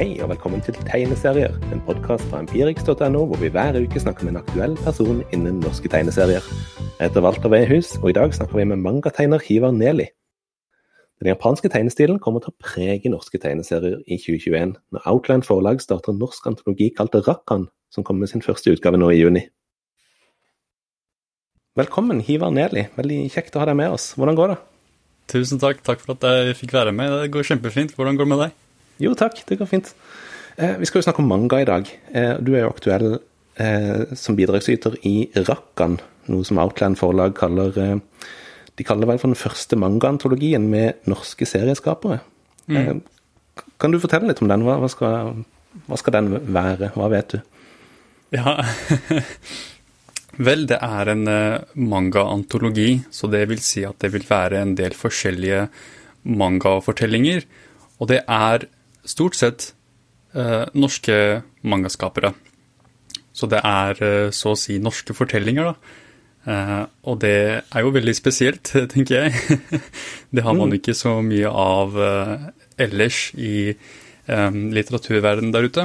Hei og velkommen til Tegneserier, en podkast fra empirix.no hvor vi hver uke snakker med en aktuell person innen norske tegneserier. Jeg heter Walter Wehus, og i dag snakker vi med mangategner Hivar Neli. Den japanske tegnestilen kommer til å prege norske tegneserier i 2021, når Outland forlag starter norsk antologi kalt Rakkan, som kommer med sin første utgave nå i juni. Velkommen, Hivar Neli. Veldig kjekt å ha deg med oss. Hvordan går det? Tusen takk. Takk for at jeg fikk være med. Det går kjempefint. Hvordan går det med deg? Jo takk, det går fint. Eh, vi skal jo snakke om manga i dag. Eh, du er jo aktuell eh, som bidragsyter i Rakkan, noe som Outland forlag kaller De kaller det vel for den første mangaantologien med norske serieskapere. Mm. Eh, kan du fortelle litt om den? Hva, skal, hva skal den være? Hva vet du? Ja Vel, det er en mangaantologi, så det vil si at det vil være en del forskjellige mangafortellinger. Og det er stort sett eh, norske mangaskapere. Så det er uh, så å si norske fortellinger, da. Uh, og det er jo veldig spesielt, tenker jeg. det har man ikke så mye av ellers i litteraturverdenen der ute.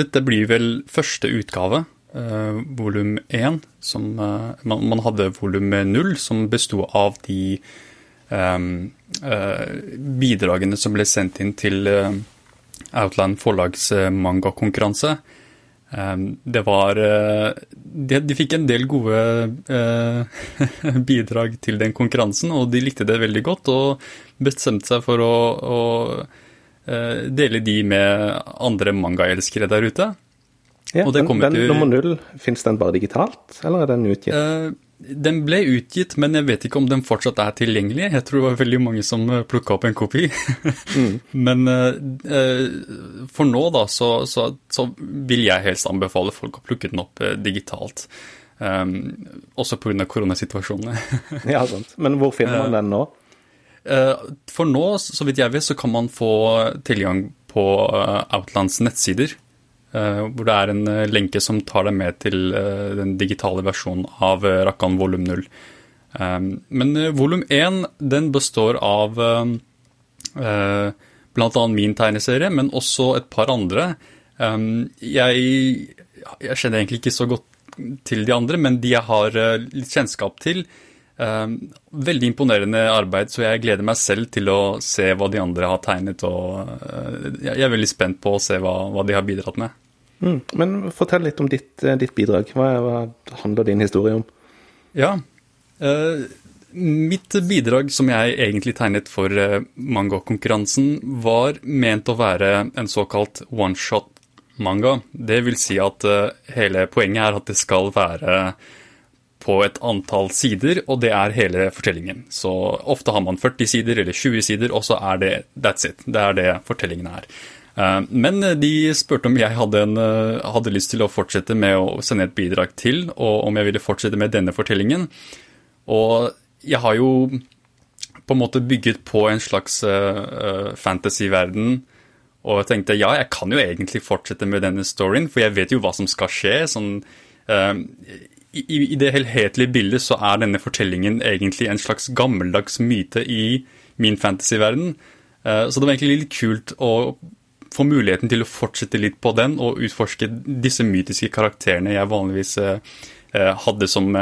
Dette blir vel første utgave, uh, volum én. Som man, man, hadde volum null, som besto av de bidragene som ble sendt inn til uh, Outland forlags mangakonkurranse. Um, det var de, de, fikk en del gode bidrag til den konkurransen, og de likte det veldig godt og bestemte seg for å, å Eh, dele de med andre mangaelskere der ute. Ja, og det den, den til... nummer null, fins den bare digitalt, eller er den utgitt? Den ble utgitt, men jeg vet ikke om den fortsatt er tilgjengelig. Jeg tror det var veldig mange som eh, plukka opp en kopi. mm. Men uh, for nå, da, så, så, så, vil jeg helst anbefale folk å plukke den opp digitalt. Um, også pga. koronasituasjonen. ja, sant. Men hvor finner man den nå? Uh, for nå, så vidt jeg vet, så kan man få tilgang på Outlands nettsider. Eh, hvor det er en lenke som tar deg med til den digitale versjonen av Rakkan volum 0. Men volum 1 den består av bl.a. min tegneserie, men også et par andre. Jeg, jeg kjenner egentlig ikke så godt til de andre, men de jeg har litt kjennskap til, veldig imponerende arbeid, så jeg gleder meg selv til å se hva de andre har tegnet. og uh, Jeg er veldig spent på å se hva, hva de har bidratt med. Mm. Men fortell litt om ditt, eh, ditt bidrag. Hva, hva, handler din historie om? Ja, uh, Mitt bidrag som jeg egentlig tegnet for uh, mangakonkurransen, var ment å være en såkalt one-shot-manga. Det vil si at hele poenget er at det skal være på et antall sider, og det er hele fortellingen. Så ofte har man 40 sider eller 20 sider, og så er det that's it. Det er det fortellingen er. Eh, men de spurte om jeg hadde, en, eh, hadde, lyst til å fortsette med å sende et bidrag til, og om jeg ville fortsette med denne fortellingen. Og jeg har jo på en måte bygget på en slags uh, fantasyverden. Og jeg tenkte ja, jeg kan jo egentlig fortsette med denne storyen, for jeg vet jo hva som skal skje. sånn i, i, det helhetlige bildet så er denne fortellingen egentlig en slags gammeldags myte i min fantasyverden. Uh, så det var egentlig litt kult å få muligheten til å fortsette litt på den og utforske disse mytiske karakterene jeg vanligvis uh, hadde som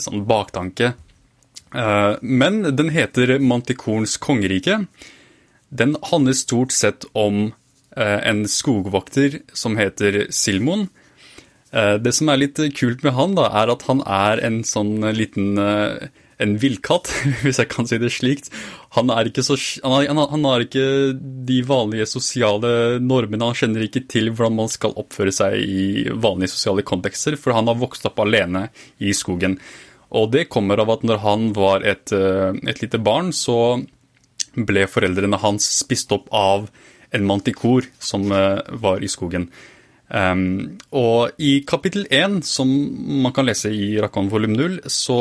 som baktanke. men den heter Mantikorns kongerike. Den handler stort sett om en skogvokter som heter Silmon Eh, det som er litt kult med han, da, er at han er en sånn liten eh, en villkatt, hvis jeg kan si det slikt. Han, så, han, har, han har ikke de vanlige sosiale normene. Han kjenner ikke til hvordan man skal oppføre seg i vanlige sosiale kontekster, for han har vokst opp alene i skogen. Og det kommer av at når han var et, eh, et lite barn, så ble foreldrene hans spist opp av en mantikor som var i skogen. Um, og i kapittel 1, som man kan lese i Rakan volum 0, så,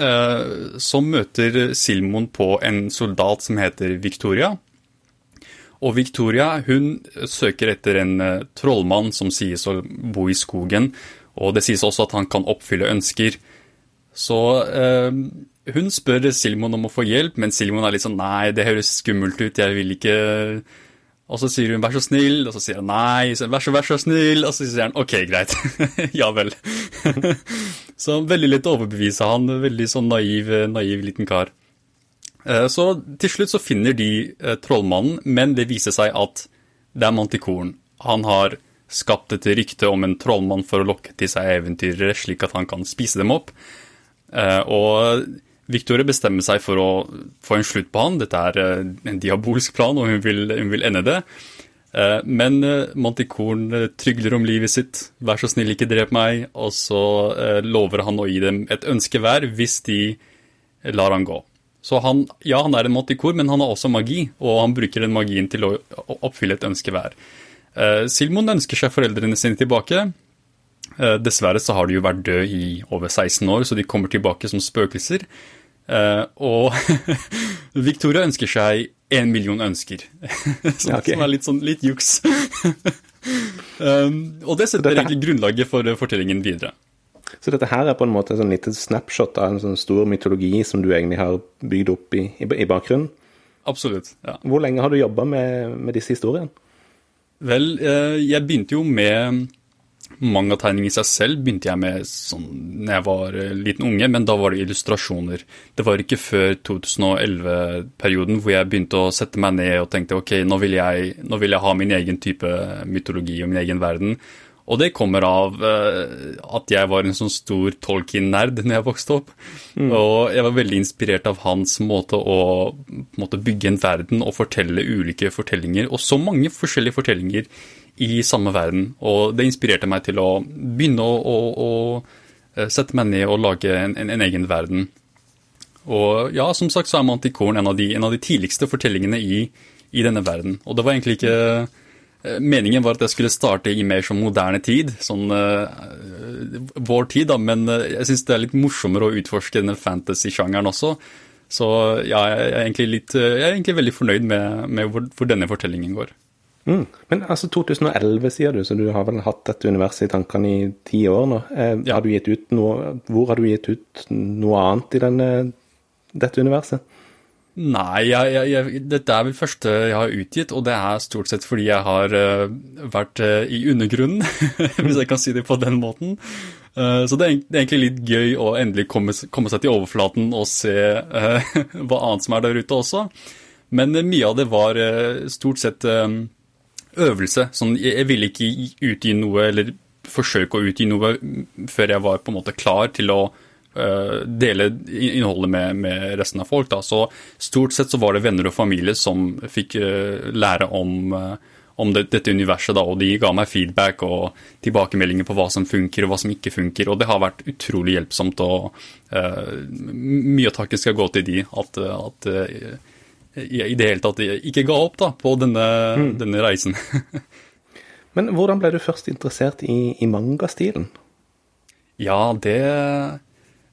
uh, så, møter Silmon på en soldat som heter Victoria. Og Victoria hun søker etter en uh, trollmann som sies å bo i skogen. Og det sies også at han kan oppfylle ønsker. Så uh, hun spør Silmon om å få hjelp, men Silmon er litt sånn nei, det høres skummelt ut, jeg vil ikke Og så sier hun vær så snill, og så sier han nei, vær så, vær så snill, og så sier han ok, greit. ja vel. så veldig lett å overbevise han, veldig sånn naiv, naiv liten kar. Eh, så til slutt så finner de eh, trollmannen, men det viser seg at det er Mantikoren. Han har skapt et rykte om en trollmann for å lokke til seg eventyrere, slik at han kan spise dem opp. Eh, og Victoria bestemmer seg for å få en slutt på han. Dette er eh, en diabolsk plan, og hun vil, hun vil ende det. Eh, men Manticorn trygler om livet sitt. 'Vær så snill, ikke drep meg.' Og så lover han å gi dem et ønske hver hvis de lar han gå. Så han, ja, han er en mantikor, men han har også magi, og han bruker den magien til å oppfylle et ønske hver. Silmon ønsker seg foreldrene sine tilbake. Eh, dessverre så har de jo vært døde i over 16 år, så de kommer tilbake som spøkelser. Eh, og Victoria ønsker seg én million ønsker, som, okay. som er litt sånn litt juks. um, og det setter egentlig grunnlaget for fortellingen videre. Så dette her er på en måte en sånn lite snapshot av en sånn stor mytologi som du egentlig har bygd opp i, i, bakgrunnen? Absolutt, ja. Hvor lenge har du jobba med, med, disse historiene? Vel, eh, jeg begynte jo med Mangategning i seg selv begynte jeg med sånn når jeg var eh, liten unge, men da var det illustrasjoner. Det var ikke før 2011-perioden hvor jeg begynte å sette meg ned og tenkte ok, nå vil, jeg, nå vil jeg ha min egen type mytologi og min egen verden. Og det kommer av uh, at jeg var en sånn stor Tolkien-nerd når jeg vokste opp. Mm. Og jeg var veldig inspirert av hans måte å måte bygge en verden og fortelle ulike fortellinger, og så mange forskjellige fortellinger i samme verden. Og det inspirerte meg til å begynne å, å, å eh, sette meg ned og lage en, en, en, egen verden. Og ja, som sagt så er Manticoren en en av de tidligste fortellingene i, i, denne verden. Og det var egentlig ikke eh, Meningen var at jeg skulle starte i mer sånn moderne tid, sånn uh, vår tid, da, men jeg syns det er litt morsommere å utforske denne fantasy-sjangeren også. Så ja, jeg er litt, jeg er egentlig veldig fornøyd med, med hvor, hvor denne fortellingen går. Mm. Men altså 2011, sier du, så du har vel hatt dette universet i tankene i ti år nå. Eh, ja. har du gitt ut noe, hvor har du gitt ut noe annet i denne, dette universet? Nei, jeg, jeg, dette er vel første jeg har utgitt, og det er stort sett fordi jeg har uh, vært uh, i undergrunnen, hvis jeg kan si det på den måten. Uh, så det er, det er, egentlig litt gøy å endelig komme, komme seg til overflaten og se hva annet som er der ute også. Men mye av det var stort sett øvelse. Sånn, jeg ville ikke utgi noe, eller forsøke å utgi noe før jeg var på en måte klar til å uh, dele innholdet med, med, resten av folk. Da. Så stort sett så var det venner og familie som fikk uh, lære om, uh, om det, dette universet, da, og de ga meg feedback og tilbakemeldinger på hva som funker og hva som ikke funker. Og det har vært utrolig hjelpsomt, og mye av takken skal gå til de. at, at i det hele tatt ikke ga opp da, på denne, mm. denne reisen. Men hvordan ble du først interessert i, i mangastilen? Ja, det,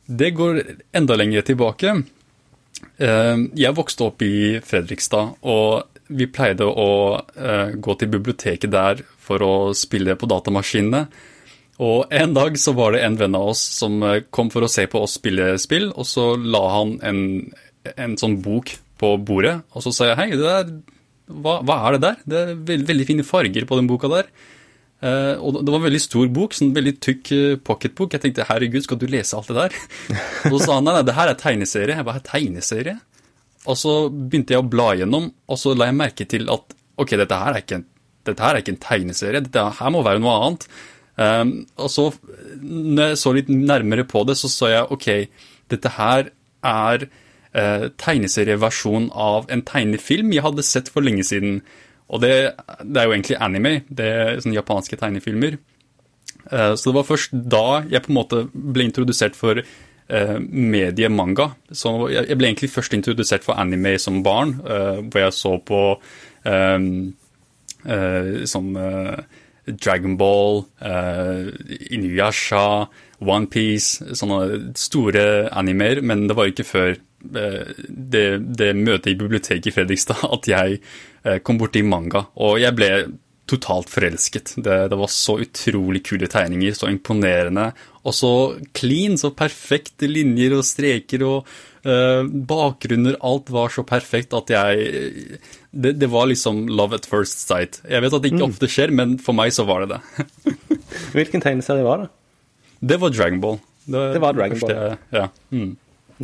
det går enda lenger tilbake. Eh, jeg vokste opp i Fredrikstad, og vi pleide å eh, gå til biblioteket der for å spille på datamaskinene. Og en dag så var det en venn av oss som eh, kom for å se på oss spille spill, og så la han en, en sånn bok på bordet, og så sa jeg hei, det der, hva, hva, er det der? Det er veldig, veldig fine farger på den boka der. Uh, og det var en veldig stor bok, sånn veldig tykk uh, pocketbok. Jeg tenkte herregud, skal du lese alt det der? og så sa han nei, nei, det her er tegneserie. Jeg bare tegneserie? Og så begynte jeg å bla gjennom, og så la jeg merke til at ok, dette her er ikke en, her er ikke en tegneserie, dette her må være noe annet. Um, og så, når jeg så litt nærmere på det, så så jeg ok, dette her er eh, tegneserieversjon av en tegnefilm jeg hadde sett for lenge siden. Og det, det er jo egentlig anime, det er sånne japanske tegnefilmer. Eh, så det var først da jeg på en måte ble introdusert for eh, mediemanga. Så jeg ble egentlig først introdusert for anime som barn, eh, hvor jeg så på eh, eh, sånn Dragon Ball, Inuyasha, Onepiece, sånne store animer, men det var ikke før det, det, møtet i biblioteket i Fredrikstad at jeg eh, kom borti manga. Og jeg ble totalt forelsket. Det, det, var så utrolig kule tegninger, så imponerende. Og så clean, så perfekte linjer og streker og uh, bakgrunner. Alt var så perfekt at jeg det, det, var liksom love at first sight. Jeg vet at det ikke mm. ofte skjer, men for meg så var det det. Hvilken tegneserie var det? Det var Dragon Ball. Det, det var Dragon Ball. Ja. Mm.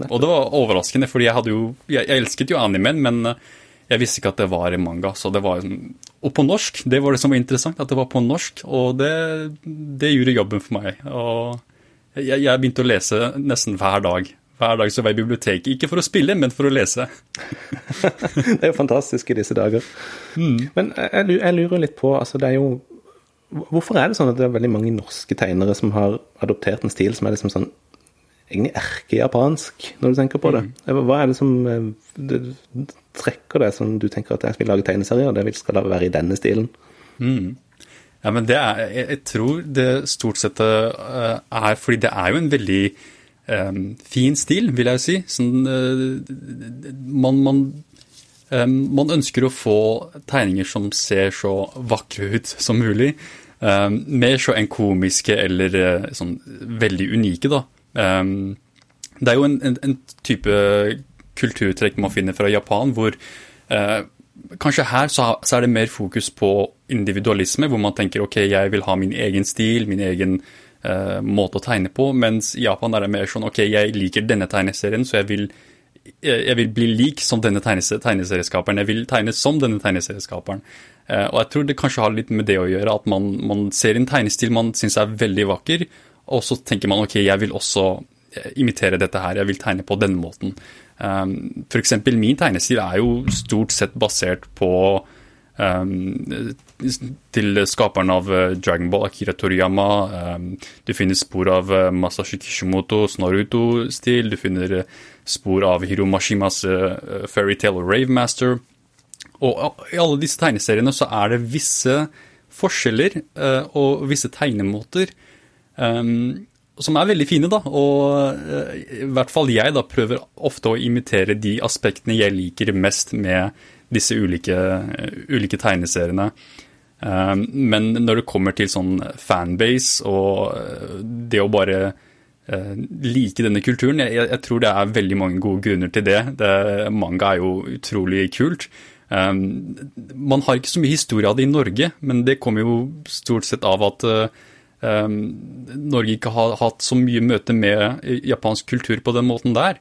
Og det var overraskende, fordi jeg jo Jeg, jeg elsket jo animen, men eh, jeg visste ikke at det var i manga. så det var Og på norsk, det var det som var interessant, at det var på norsk. Og det, det gjorde jobben for meg. Og jeg, jeg, begynte å lese nesten hver dag. Hver dag så var jeg i biblioteket. Ikke for å spille, men for å lese. det er jo fantastisk i disse dager. Mm. Men jeg, jeg, lurer litt på altså det er jo Hvorfor er det sånn at det er veldig mange norske tegnere som har adoptert en stil som er liksom sånn egentlig erkejapansk, når du tenker på det. Mm. Hva er det som eh, det, trekker det, som du tenker at jeg vil lage tegneserier, det skal da være i denne stilen? Mm. Ja, men det er, jeg, tror det stort sett uh, er fordi det er jo en veldig um, fin stil, vil jeg jo si. Sånn, uh, man, man, um, man, ønsker å få tegninger som ser så vakre ut som mulig. Um, mer så enn komiske eller sånn veldig unike, da. Um, det er jo en, en, en, type kulturtrekk man finner fra Japan, hvor uh, kanskje her så, så, er det mer fokus på individualisme, hvor man tenker ok, jeg vil ha min egen stil, min egen uh, måte å tegne på, mens i Japan er det mer sånn ok, jeg liker denne tegneserien, så jeg vil, jeg vil bli lik som denne tegneserieskaperen. Jeg vil tegne som denne tegneserieskaperen. Uh, og jeg tror det kanskje har litt med det å gjøre, at man, man ser en tegnestil man syns er veldig vakker, og så tenker man ok, jeg vil også eh, imitere dette her, jeg vil tegne på denne måten. Um, F.eks. min tegnestil er jo stort sett basert på um, til skaperen av eh, Dragon Ball, Akira Toriyama. Um, du finner spor av eh, Masashi Kishimotos Naruto-stil. Du finner spor av Hiromashimas uh, Fairytale Rave Ravemaster. Og i alle disse tegneseriene så er det visse forskjeller uh, og visse tegnemåter Um, som er veldig fine, da. Og uh, i hvert fall jeg da prøver ofte å imitere de aspektene jeg liker mest med disse ulike, uh, ulike tegneseriene. Um, men når det kommer til sånn fanbase og uh, det å bare like denne kulturen, jeg, jeg, tror det er veldig mange gode grunner til det. det manga er jo utrolig kult. Um, man har ikke så mye historie av det i Norge, men det kommer jo stort sett av at Norge ikke har hatt så mye møte med japansk kultur på den måten der.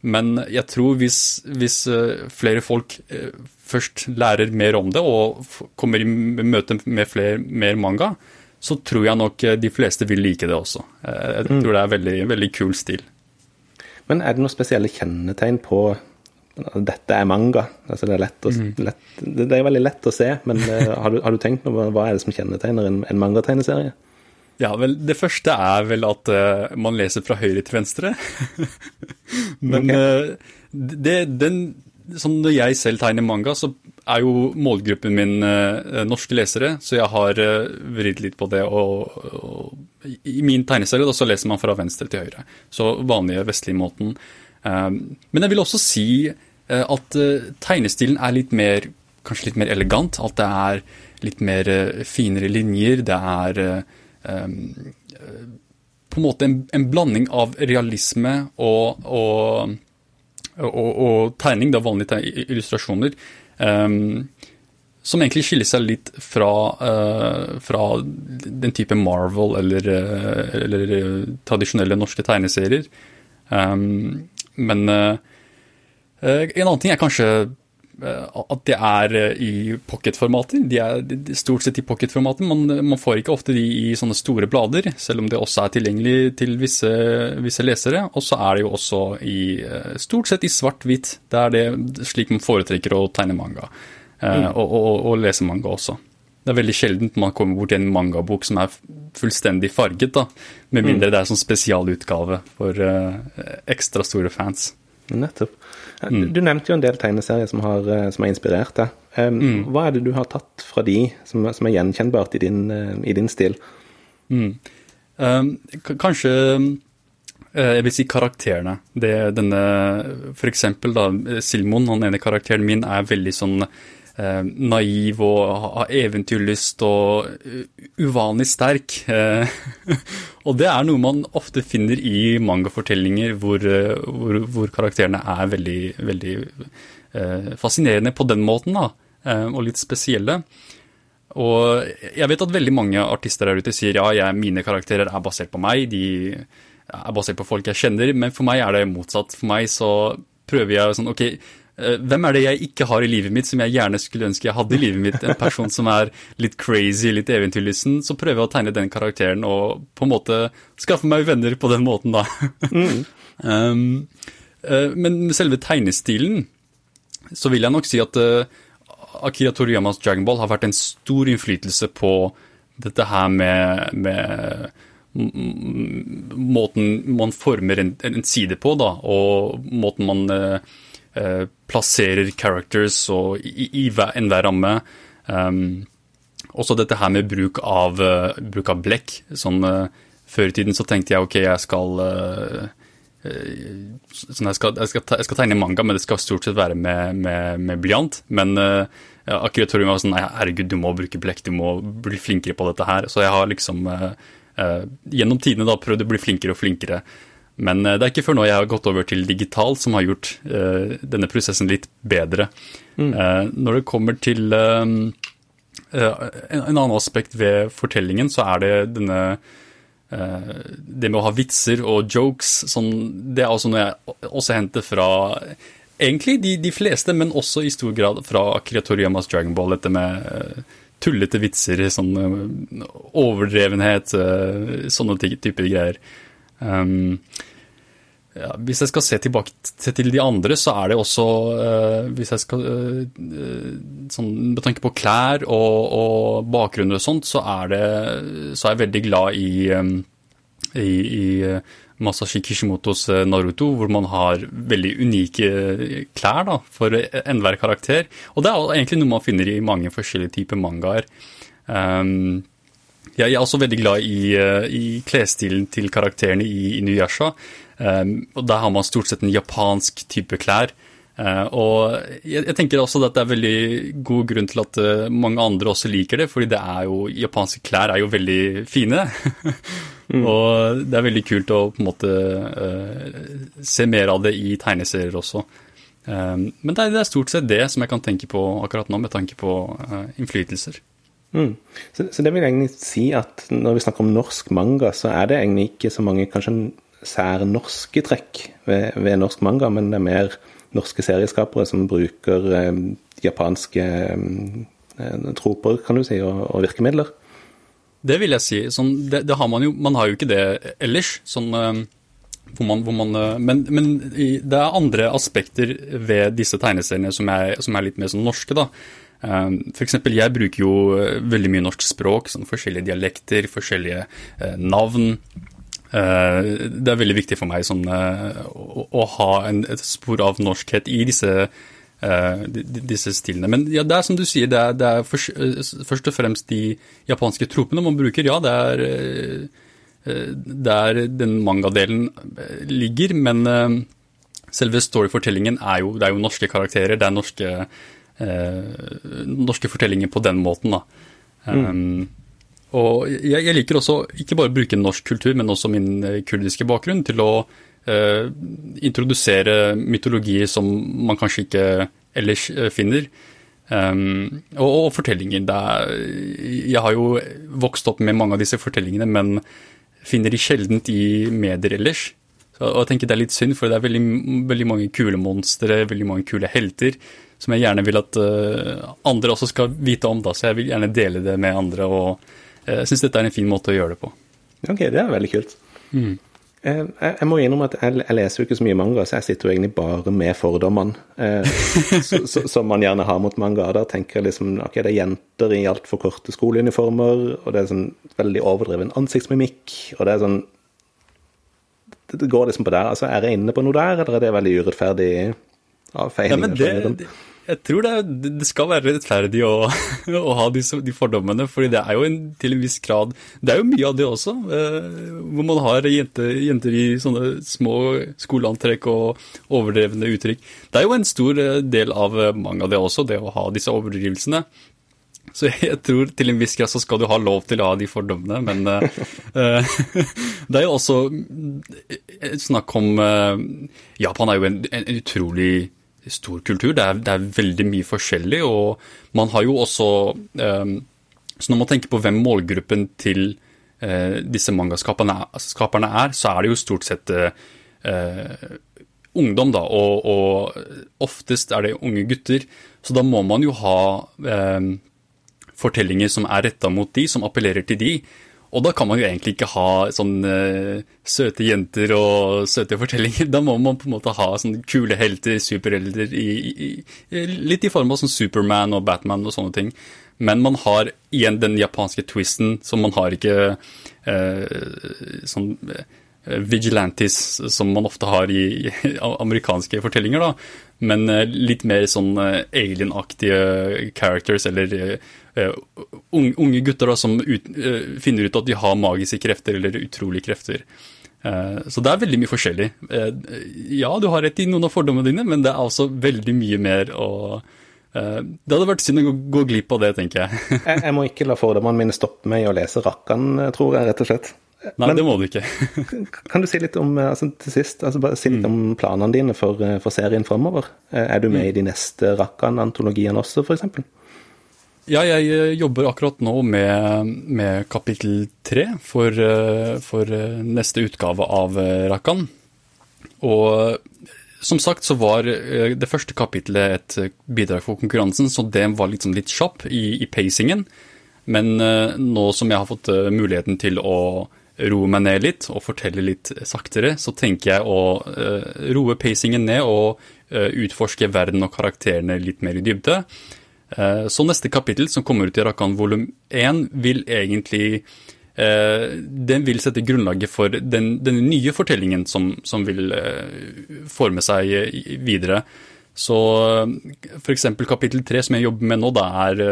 Men jeg tror hvis, hvis eh, flere folk eh, først lærer mer om det og kommer i møte med flere, mer manga, så tror jeg nok eh, de fleste vil like det også. Jeg mm. tror det er veldig, veldig kul stil. Men er det noen spesielle kjennetegn på dette er manga? Altså det, er å, mm. lett, det, er veldig lett å se, men har du, har du tenkt noe, hva er det som kjennetegner en, en mangategneserie? Ja, vel, det første er vel at uh, man leser fra høyre til venstre. Men okay. uh, det, den, sånn når jeg selv tegner manga, så er jo målgruppen min uh, norske lesere, så jeg har vridd litt på det. Og, og I min tegneserie da, så leser man fra venstre til høyre. Så vanlige vestlige måten. men jeg vil også si at tegnestilen er litt mer, kanskje litt mer elegant. At det er litt mer finere linjer. Det er på en måte en, en, blanding av realisme og, og, og, og tegning, da vanlige illustrasjoner, um, som egentlig skiller seg litt fra, uh, fra den type Marvel eller, uh, eller tradisjonelle norske tegneserier. Um, men en annen ting er kanskje Eh, at det er eh, i pocketformater. De er stort sett i pocketformater. Man, man, får ikke ofte de i sånne store blader, selv om det også er tilgjengelig til visse, visse lesere. Og så er det jo også i eh, stort sett i svart-hvitt. Det er det slik man foretrekker å tegne manga. Mm. Og, og, og, lese manga også. Det er veldig sjeldent man kommer bort til en mangabok som er fullstendig farget, da. Med mindre mm. det er sånn spesialutgave for uh, ekstra store fans. Nettopp. Mm. Du nevnte jo en del tegneserier som har, eh, som har inspirert deg. Um. Hva er det du har tatt fra de som, som er gjenkjennbart i din, uh, i din stil? Mm. Um, kanskje uh, jeg vil si karakterene. Det, denne, for eksempel da, Silmon, han ene karakteren min, er veldig sånn eh, naiv og har eventyrlyst og uh, uvanlig sterk. Eh, og det er noe man ofte finner i mangafortellinger hvor, hvor, hvor karakterene er veldig, veldig eh, fascinerende på den måten, da, eh, og litt spesielle. Og jeg vet at veldig mange artister der ute sier ja, jeg, mine karakterer er basert på meg, de er basert på folk jeg kjenner, men for meg er det motsatt. For meg så prøver jeg sånn OK, eh, hvem er det jeg ikke har i livet mitt som jeg gjerne skulle ønske jeg hadde i livet mitt? En person som er litt crazy, litt eventyrlysten. Så prøver jeg å tegne den karakteren og på en måte skaffe meg venner på den måten, da. Mm. um, uh, men selve tegnestilen så vil jeg nok si at uh, Akira Toriyamas Dragon Ball har vært en stor innflytelse på dette her med, med måten man former en, en, side på, da, og måten man uh, uh, plasserer characters og i, i enhver ramme. Um, også dette her med bruk av, uh, bruk av blekk. Sånn, før i tiden så tenkte jeg ok, jeg skal sånn jeg, skal, jeg, skal, jeg, skal, tegne manga, men det skal stort sett være med, med, med blyant. Men uh, akkurat Torjun var sånn nei, herregud, du må bruke blekk, du må bli flinkere på dette her. Så jeg har liksom uh, uh, gjennom tidene da prøvd å bli flinkere og flinkere. Men det er ikke før nå jeg har gått over til digital som har gjort denne prosessen litt bedre. Mm. når det kommer til en, en annen aspekt ved fortellingen, så er det denne Eh, det med å ha vitser og jokes, sånn, det er også noe jeg også henter fra egentlig de, de, fleste, men også i stor grad fra Kreatoriamas Dragon Ball. Dette med uh, tullete vitser, sånn uh, overdrevenhet, uh, sånne typer greier. Um, ja, hvis jeg skal se tilbake til de andre, så er det også Hvis jeg skal sånn, Med tanke på klær og, og bakgrunner og sånt, så er, det, så er jeg veldig glad i um, i, i Masashi Kishimotos Naruto, hvor man har veldig unike klær da, for enhver karakter. Og det er egentlig noe man finner i mange forskjellige typer mangaer. Um, jeg er også veldig glad i, eh, i klesstilen til karakterene i Inuyasha. Um, og der har man stort sett en japansk type klær. Uh, og jeg, jeg, tenker også at det er veldig god grunn til at uh, mange andre også liker det, fordi det er jo, japanske klær er jo veldig fine. mm. Og det er veldig kult å på en måte uh, se mer av det i tegneserier også. men det er, det er, stort sett det som jeg kan tenke på akkurat nå, med tanke på innflytelser. Mm. Så, så, det vil jeg egentlig si at når vi snakker om norsk manga, så er det egentlig ikke så mange kanskje særnorske trekk ved, ved norsk manga, men det er mer norske serieskapere som bruker eh, japanske eh, troper, kan du si, og, og virkemidler. Det vil jeg si. Sånn, det, det, har man jo Man har jo ikke det ellers. Sånn, eh, hvor man, hvor man, men, men, det er andre aspekter ved disse tegneseriene som er, som er litt mer sånn norske. da. F.eks. jeg bruker jo veldig mye norsk språk, sånn forskjellige dialekter, forskjellige navn. Eh, det er veldig viktig for meg sånn, eh, å, å, ha en, et spor av norskhet i disse, disse stilene. Men ja, det er som du sier, det er, det er først, først, og fremst de japanske tropene man bruker. Ja, det er der den mangadelen ligger, men selve storyfortellingen er jo, det er jo norske karakterer. Det er norske, norske fortellinger på den måten, da. Mm. Um, og jeg, jeg, liker også ikke bare å bruke norsk kultur, men også min eh, kurdiske bakgrunn til å eh, introdusere mytologier som man kanskje ikke ellers eh, finner. Um, og, og, fortellinger. Er, jeg har jo vokst opp med mange av disse fortellingene, men finner de sjeldent i medier ellers. Så, og jeg tenker Det er litt synd, for det er veldig, veldig mange kule monstre, veldig mange kule helter, som jeg gjerne vil at uh, andre også skal vite om. da, Så jeg vil gjerne dele det med andre. og jeg syns dette er en fin måte å gjøre det på. Ok, det er veldig kult. Mm. Eh, jeg, jeg, må innrømme at jeg, jeg, leser jo ikke så mye manga, så jeg sitter jo egentlig bare med fordommene eh, som man gjerne har mot manga. Da tenker jeg liksom ok, det er jenter i altfor korte skoleuniformer, og det er sånn veldig overdreven ansiktsmimikk, og det er sånn Det går liksom på der. Altså, Er jeg inne på noe der, eller er det veldig urettferdig avfeiling? Ja, men det, jeg tror det, det, skal være rettferdig å, å ha de, de, fordommene, fordi det er jo en, til en viss grad Det er jo mye av det også, eh, hvor man har jenter, jenter, i sånne små skoleantrekk og overdrevne uttrykk. Det er jo en stor eh, del av eh, mange av det også, det å ha disse overdrivelsene. Så jeg tror til en viss grad så skal du ha lov til å ha de fordommene, men eh, det er jo også snakk om eh, Japan er jo en, en utrolig stor kultur. Det er, det er, veldig mye forskjellig, og man har jo også um, Så når man tenker på hvem målgruppen til uh, disse mangaskaperne er, så er det jo stort sett uh, ungdom, da, og, og, oftest er det unge gutter. Så da må man jo ha um, fortellinger som er retta mot de, som appellerer til de. Og da kan man jo egentlig ikke ha sånne uh, søte jenter og søte fortellinger. Da må man på en måte ha sånne kule helter, superhelter, i, litt i form av sånn Superman og Batman og sånne ting. Men man har igjen den japanske twisten som man har ikke uh, sånn uh, vigilantes som man ofte har i, amerikanske fortellinger, da. Men uh, litt mer sånn alien-aktige characters, eller unge gutter da, som ut, finner ut at de har magiske krefter eller utrolige krefter. Så det er veldig mye forskjellig. ja, du har rett i noen av fordommene dine, men det er altså veldig mye mer å det hadde vært synd å gå, glipp av det, tenker jeg. jeg, jeg, må ikke la fordommene mine stoppe meg i å lese Rakkan, tror jeg, rett og slett. Nei, Men, det må du ikke. kan du si litt om altså, til sist, altså, bare si litt om mm. planene dine for, for serien framover? Er du med mm. i de neste Rakkan-antologiene også, f.eks.? Ja, jeg eh, jobber akkurat nå med, med kapittel tre for, eh, for, eh, neste utgave av Rakan. Og som sagt så var det første kapittelet et bidrag for konkurransen, så det var liksom litt kjapp i, i pacingen. Men nå som jeg har fått muligheten til å roe meg ned litt og fortelle litt saktere, så tenker jeg å roe pacingen ned og utforske verden og karakterene litt mer i dybde. Uh, så neste kapittel, som kommer ut i Rakan volum 1, vil egentlig den vil sette grunnlaget for den, den nye fortellingen som, som vil forme seg videre. Så f.eks. kapittel 3, som jeg jobber med nå, det er,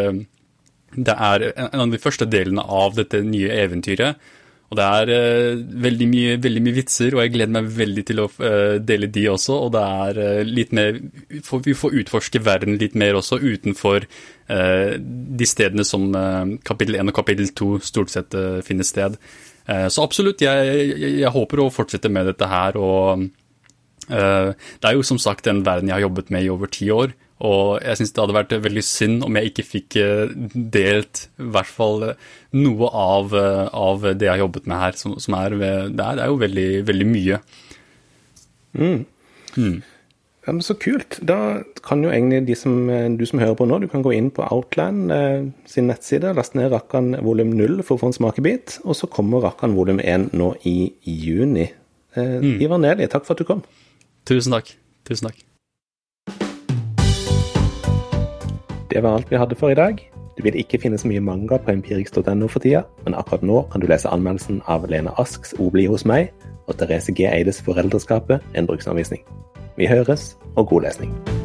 det er en av de første delene av dette nye eventyret. Og det er uh, veldig, mye, veldig, mye, vitser, og jeg gleder meg veldig til å uh, dele de også. Og det er uh, litt mer for, Vi får utforske verden litt mer også utenfor de stedene som kapittel 1 og kapittel 2 stort sett finner sted. så absolutt, jeg, jeg, jeg, håper å fortsette med dette her. Og det er jo som sagt en verden jeg har jobbet med i over ti år. Og jeg syns det hadde vært veldig synd om jeg ikke fikk eh, delt i hvert fall eh, noe av, eh, av det jeg har jobbet med her, som, som er, det, er, det er jo veldig, veldig mye. Mm. Mm. Ja, men Så kult. Da kan jo egentlig de som, du som hører på nå, du kan gå inn på Outland eh, sin nettside, laste ned Rakkan volum 0 for å få en smakebit, og så kommer Rakkan volum 1 nå i juni. Eh, mm. Ivar Neli, takk for at du kom. Tusen takk. Tusen takk. Det var alt vi hadde for i dag. Du vil ikke finne så mye manga på empirix.no for tida, men akkurat nå kan du lese anmeldelsen av Lena Asks 'O bli hos meg' og Therese G. Eides 'Foreldreskapet', en bruksanvisning. Vi høres, og god lesning.